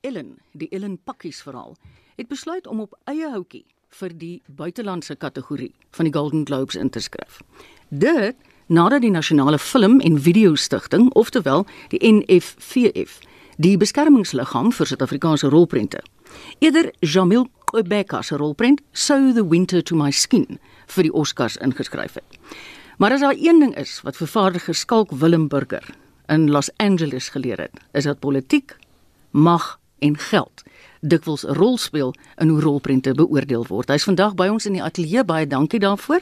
Ellen, die Ellen Pakkies verhaal, het besluit om op eie houtjie vir die buitelandse kategorie van die Golden Globes in te skryf. Dit nadat die Nasionale Film en Video Stichting, oftewel die NFVF, die beskermingsliggaam vir Suid-Afrikaanse rolprente, eerder Jamil Qobeka se rolprent So the Winter to My Skin vir die Oscars ingeskryf het. Maar as daar een ding is wat vervaardiger Skalk Willem Burger in Los Angeles geleer het, is dat politiek, mag en geld dikwels 'n rol speel in hoe rolprente beoordeel word. Hy's vandag by ons in die ateljee. Baie dankie daarvoor.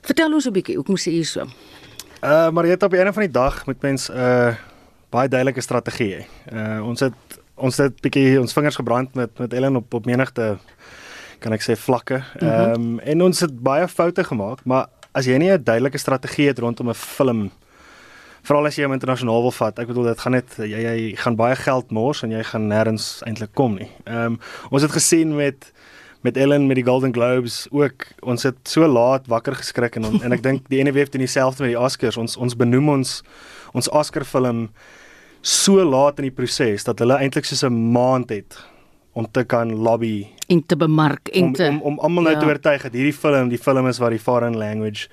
Vertel ons 'n bietjie, hoekom sê jy so? Uh maar jy het op die einde van die dag met mens 'n uh, baie duidelike strategie hê. Uh ons het ons het bietjie ons vingers gebrand met met Ellen op op menigte kan ek sê vlakke. Ehm mm -hmm. um, en ons het baie foute gemaak, maar as jy nie 'n duidelike strategie het rondom 'n film veral as jy hom internasionaal wil vat. Ek bedoel dit gaan net jy jy gaan baie geld mors en jy gaan nêrens eintlik kom nie. Ehm um, ons het gesien met met Ellen met die Golden Globes ook ons het so laat wakker geskrik en en ek dink die NWF doen dieselfde met die Oscars. Ons ons benoem ons ons Oscar film so laat in die proses dat hulle eintlik soos 'n maand het om te kan lobby en te bemark en te om om, om almal nou ja. te oortuig dat hierdie film die film is wat die foreign language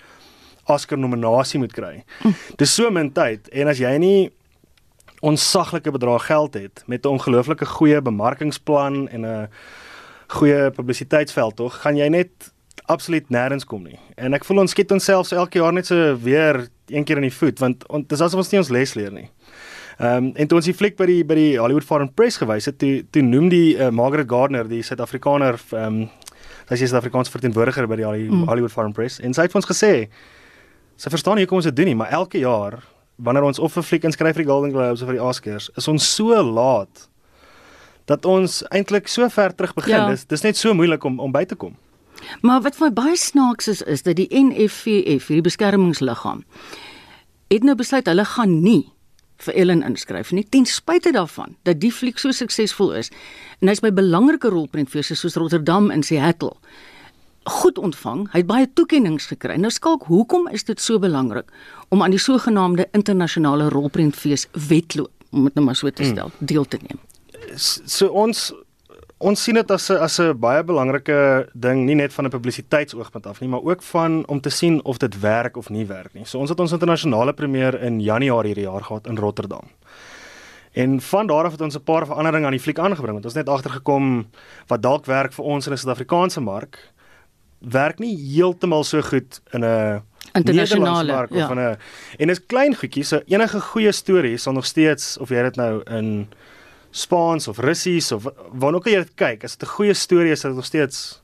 Oscar nominasie moet kry. Mm. Dis so min tyd en as jy nie onsaglike bedrag geld het met 'n ongelooflike goeie bemarkingsplan en 'n goeie publisiteitsveld tog, gaan jy net absoluut nêrens kom nie. En ek voel ons skiet onsself so elke jaar net so weer een keer in die voet want on, dis asof ons nie ons les leer nie. Ehm um, en toe ons die fliek by die by die Hollywood Foreign Press gewys het, toe toe noem die uh, Margaret Gardner, die Suid-Afrikaner ehm um, sy is 'n Suid-Afrikaanse verteenwoordiger by die Hollywood mm. Foreign Press en sy het vir ons gesê Sy verstaan nie hoekom ons dit doen nie, maar elke jaar wanneer ons of 'n fliek inskryf vir die Golden Globes of vir die Oscars, is ons so laat dat ons eintlik so ver terug begin. Ja. Dis dis net so moeilik om om by te kom. Maar wat vir baie snaaks is is dat die NFVF, hierdie beskermingsliggaam, het nou besluit hulle gaan nie vir Ellen inskryf nie ten spyte daarvan dat die fliek so suksesvol is en hy's by belangrike rolprentfeeste soos Rotterdam en Seattle goed ontvang. Hy het baie toekenninge gekry. Nou skalk, hoekom is dit so belangrik om aan die sogenaamde internasionale rolprentfees wedloop, om dit nou maar so te hmm. stel, hmm. deel te neem? So ons ons sien dit as 'n as 'n baie belangrike ding, nie net van 'n publisiteitsoogpunt af nie, maar ook van om te sien of dit werk of nie werk nie. So ons het ons internasionale premier in Januarie hierdie jaar gehad in Rotterdam. En van daar af het ons 'n paar veranderinge aan die fliek aangebring want ons het net agtergekom wat dalk werk vir ons in 'n Suid-Afrikaanse mark werk nie heeltemal so goed in 'n internasionale mark ja. of in 'n en is klein goedjies. So enige goeie storie sal nog steeds of jy dit nou in Spaans of Russies of waar ook al jy dit kyk, as dit 'n goeie storie is, sal dit nog steeds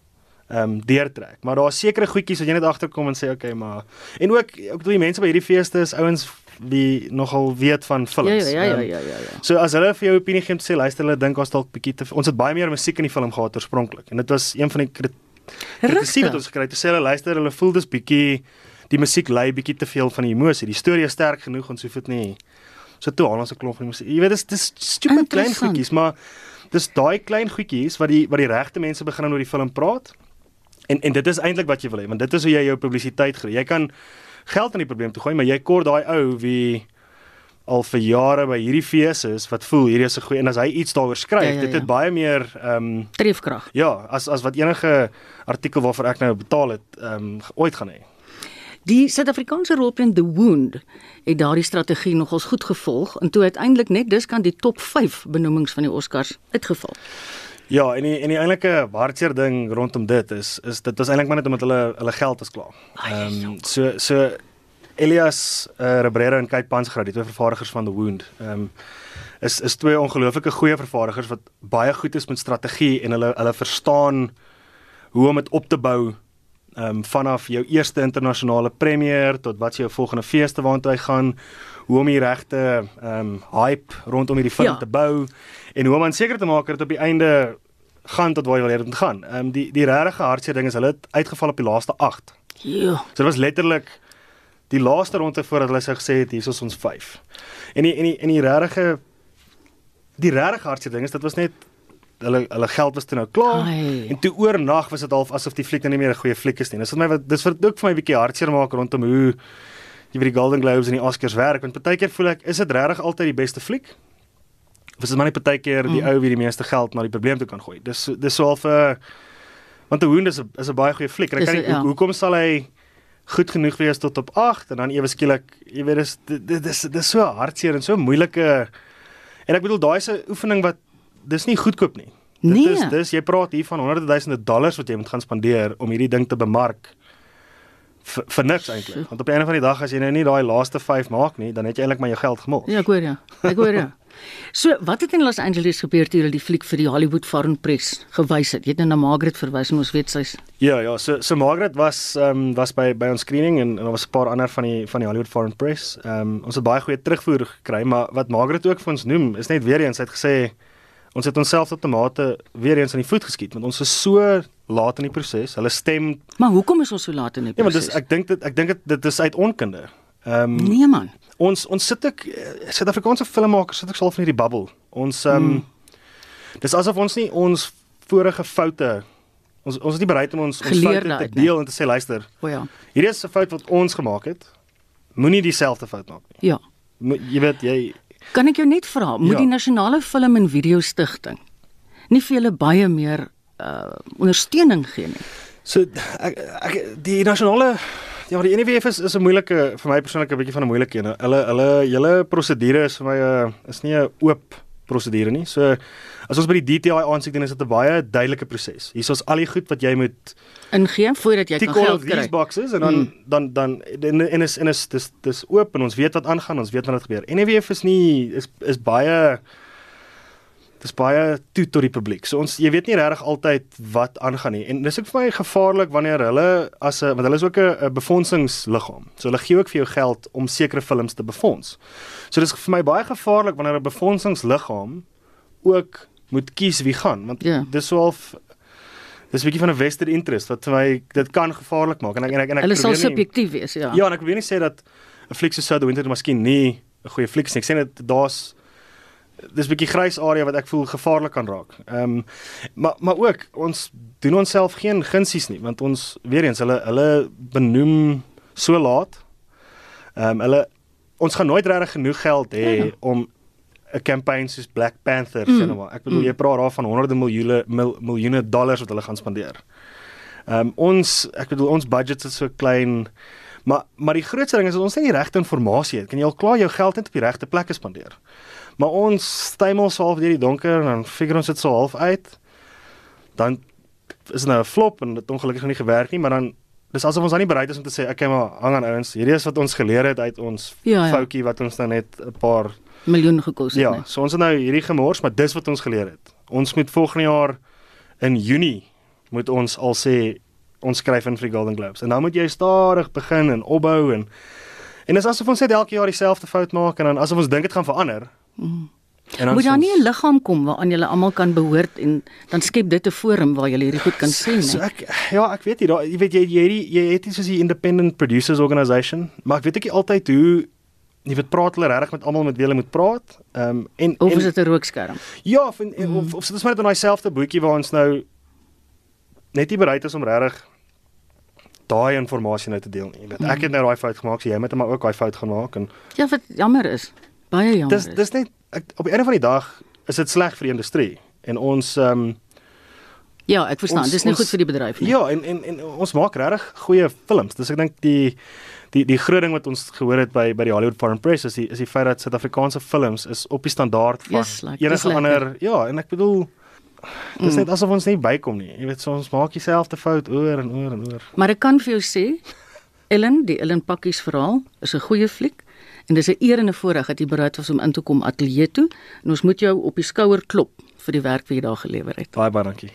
ehm um, deurtrek. Maar daar is sekere goedjies wat jy net agterkom en sê okay, maar en ook ek bedoel die mense by hierdie feeste is ouens wie nogal weet van films. Ja ja ja ja ja ja. So as hulle vir jou opinie gee, sê luister hulle dink ons dalk bietjie te ons het baie meer musiek in die film gehad oorspronklik en dit was een van die Kritiek wat ons gekry het, sê hulle luister, hulle voel dis bietjie die musiek lei bietjie te veel van die emosie. Die storie is sterk genoeg en so voet nie. So toe al ons 'n klomp van die musiek. Jy weet dis dis stupid klein goedjies, maar dis daai klein goedjies wat die wat die regte mense begin oor die film praat. En en dit is eintlik wat jy wil hê, want dit is hoe jy jou publisiteit kry. Jy kan geld in die probleem toe gooi, maar jy kort daai ou wie al vir jare by hierdie fees is wat voel hierdie is 'n goeie en as hy iets daaroor skryf, ja, ja, ja. dit het baie meer ehm um, trefkrag. Ja, as as wat enige artikel waarvoor ek nou betaal het ehm um, ooit gaan hê. Die Suid-Afrikaanse rolprent The Wound het daardie strategie nogals goed gevolg en toe uiteindelik net dus kan die top 5 benoemings van die Oscars uitgeval. Ja, en die en die eintlike hartseer ding rondom dit is is dit was eintlik maar net omdat hulle hulle geld was klaar. Ehm um, so so Elias uh, Rebrero en Kate Pansgrad, die twee vervaardigers van The Wound. Ehm um, is is twee ongelooflike goeie vervaardigers wat baie goed is met strategie en hulle hulle verstaan hoe om dit op te bou ehm um, vanaf jou eerste internasionale premier tot wat jou volgende feeste waartoe hy gaan, hoe om die regte ehm um, hype rondom hierdie film ja. te bou en hoe om aan seker te maak dat op die einde gaan tot waar jy wil hê dit moet gaan. Ehm um, die die regte hartseer ding is hulle het uitgeval op die laaste 8. Ja. So dit was letterlik die laaste ronde voordat hulle sou gesê het hier is ons 5. En die en die en die regte die regte hartseer ding is dit was net hulle hulle geld was toe nou klaar Ai. en toe oornag was dit half asof die fliek nou nie meer 'n goeie fliek is nie. Dis vir my wat dis vir ook vir my 'n bietjie hartseer maak rondom hoe jy vir die Golden Globes en die Oscars werk want baie keer voel ek is dit regtig altyd die beste fliek? Of is dit maar net partykeer die Mm. ou wie die meeste geld na die probleem toe kan gooi. Dis dis so half 'n want 'n hoend is 'n is 'n baie goeie fliek. Ek kan nie ja. hoe, hoekom sal hy goed genoeg wees tot op 8 en dan ewe skielik, jy weet dis dit- dis dis so hartseer en so moeilike en ek bedoel daai is 'n oefening wat dis nie goedkoop nie. Dit Nee. is dis jy praat hier van honderde duisende dollars wat jy moet gaan spandeer om hierdie ding te bemark vir, vir niks eintlik. Want op die einde van die dag as jy nou nie daai laaste 5 maak nie, dan het jy eintlik maar jou geld gemors. Ja, ek hoor ja. Ek hoor ja. So, wat het in Los Angeles gebeur toe hulle die fliek vir die Hollywood Foreign Press gewys het? Jy het nou na Margaret verwys en ons weet sy's Ja, ja, so so Margaret was ehm um, was by by ons screening en en daar was 'n paar ander van die van die Hollywood Foreign Press. Ehm um, ons het baie goeie terugvoer gekry, maar wat Margaret ook vir ons noem, is net weer eens hy het gesê ons het onsself tot tomate weer eens aan die voet geskiet want ons is so laat in die proses. Hulle stem Maar hoekom is ons so laat in die Ja, proses? dis ek dink dit ek dink dit dit is uit onkunde. Ehm um, Nee man. Ons ons sit ek eh, Suid-Afrikaanse filmmakers sit ek sal van hierdie bubble. Ons ehm um, Mm. dis asof ons nie ons vorige foute ons ons is nie bereid om ons ons Geleer foute te deel en te sê luister, O ja. hierdie is 'n fout wat ons gemaak het. Moenie dieselfde fout maak nie. Ja. Mo- Jy weet jy Kan ek jou net vra, moet Ja. die Nasionale Film en Video Stichting nie vir julle baie meer uh ondersteuning gee nie? so ek, ek die nasionale ja, die NWF is is 'n moeilike vir my persoonlik 'n bietjie van 'n moeilike een. Hulle hulle hele prosedure is vir my 'n is nie 'n oop prosedure nie. So as ons by die DTI aansoek doen is dit 'n baie duidelike proses. Hier is al die goed wat jy moet Ingee voordat jy kan geld of these kry. boxes en dan Mm. dan dan en en is en is dis dis oop en ons weet wat aangaan, ons weet wat gebeur. NWF is nie is is baie dis baie toe tot die publiek. So ons jy weet nie regtig altyd wat aangaan nie. En dis ook vir my gevaarlik wanneer hulle as 'n want hulle is ook 'n befondsingsliggaam. So hulle gee ook vir jou geld om sekere films te befonds. So dis vir my baie gevaarlik wanneer 'n befondsingsliggaam ook moet kies wie gaan want Ja. dis so half dis 'n bietjie van 'n vested interest wat vir my dit kan gevaarlik maak en ek en ek, en ek Hulle sal subjektief wees, ja. Ja, en ek probeer nie sê dat 'n fliek so South Winter miskien nie 'n goeie fliek is nie. Ek sê net daar's dis 'n bietjie grys area wat ek voel gevaarlik kan raak. Ehm um, maar maar ook ons doen onsself geen gunsies nie want ons weer eens hulle hulle benoem so laat. Ehm um, hulle ons gaan nooit regtig genoeg geld hê Ja, ja. om 'n campaign soos Black Panther Mm. nou maar. Ek bedoel Mm. jy praat daar van honderde miljoene mil, miljoene dollars wat hulle gaan spandeer. Ehm um, ons ek bedoel ons budget is so klein maar maar die grootste ding is dat ons nie die regte inligting het. Kan jy al klaar jou geld net op die regte plekke spandeer. Maar ons stymel so half deur die donker en dan figure ons dit so half uit. Dan is dit nou 'n flop en dit ongelukkig nog nie gewerk nie, maar dan dis asof ons dan nie bereid is om te sê okay maar hang aan ouens, hierdie is wat ons geleer het uit ons Ja, ja. foutjie wat ons nou net 'n paar miljoen gekos het. Ja, nee. so ons het nou hierdie gemors, maar dis wat ons geleer het. Ons moet volgende jaar in Junie moet ons al sê ons skryf in vir die Golden Globes. En dan moet jy stadig begin en opbou en en dis asof ons net elke jaar dieselfde fout maak en dan asof ons dink dit gaan verander. Mm. En dan Moet is daar nie 'n liggaam kom waaraan julle almal kan behoort en dan skep dit 'n forum waar julle hierdie goed kan sê, So nee. ek ja, ek weet nie, daar jy weet jy jy het die- jy het iets soos die Independent Producers Organisation, maar ek weet ek nie altyd hoe jy weet praat hulle regtig met almal met wie hulle moet praat. Ehm um, en Of is dit 'n rookskerm? Ja, of en, mm. of, of sit ons maar net in daai selfde bootjie waar ons nou net nie bereid is om regtig daai inligting nou te deel nie. Jy weet, ek het nou daai fout gemaak, so jy moet maar ook daai fout gaan maak en Ja, wat jammer is. Baie jammer. dis is. dis net ek, op die einde van die dag is dit sleg vir die industrie en ons ehm um, Ja, ek verstaan. ons- Dis nie ons- goed vir die bedryf nie. ja, en, en en ons maak regtig goeie films. Dis ek dink die die die groot ding wat ons gehoor het by by die Hollywood Foreign Press is die is die feit dat Suid-Afrikaanse films is op die standaard van Yes, like, enige ander ja, en ek bedoel dis Mm. net asof ons nie bykom nie. Jy weet, so ons maak dieselfde fout oor en oor en oor. Maar ek kan vir jou sê, Ellen, die Ellen Pakkies verhaal is 'n goeie fliek en dis 'n eer en 'n voorreg dat jy bereid was om in te kom ateljee toe en ons moet jou op die skouer klop vir die werk wat jy daar gelewer het. Baie baie dankie.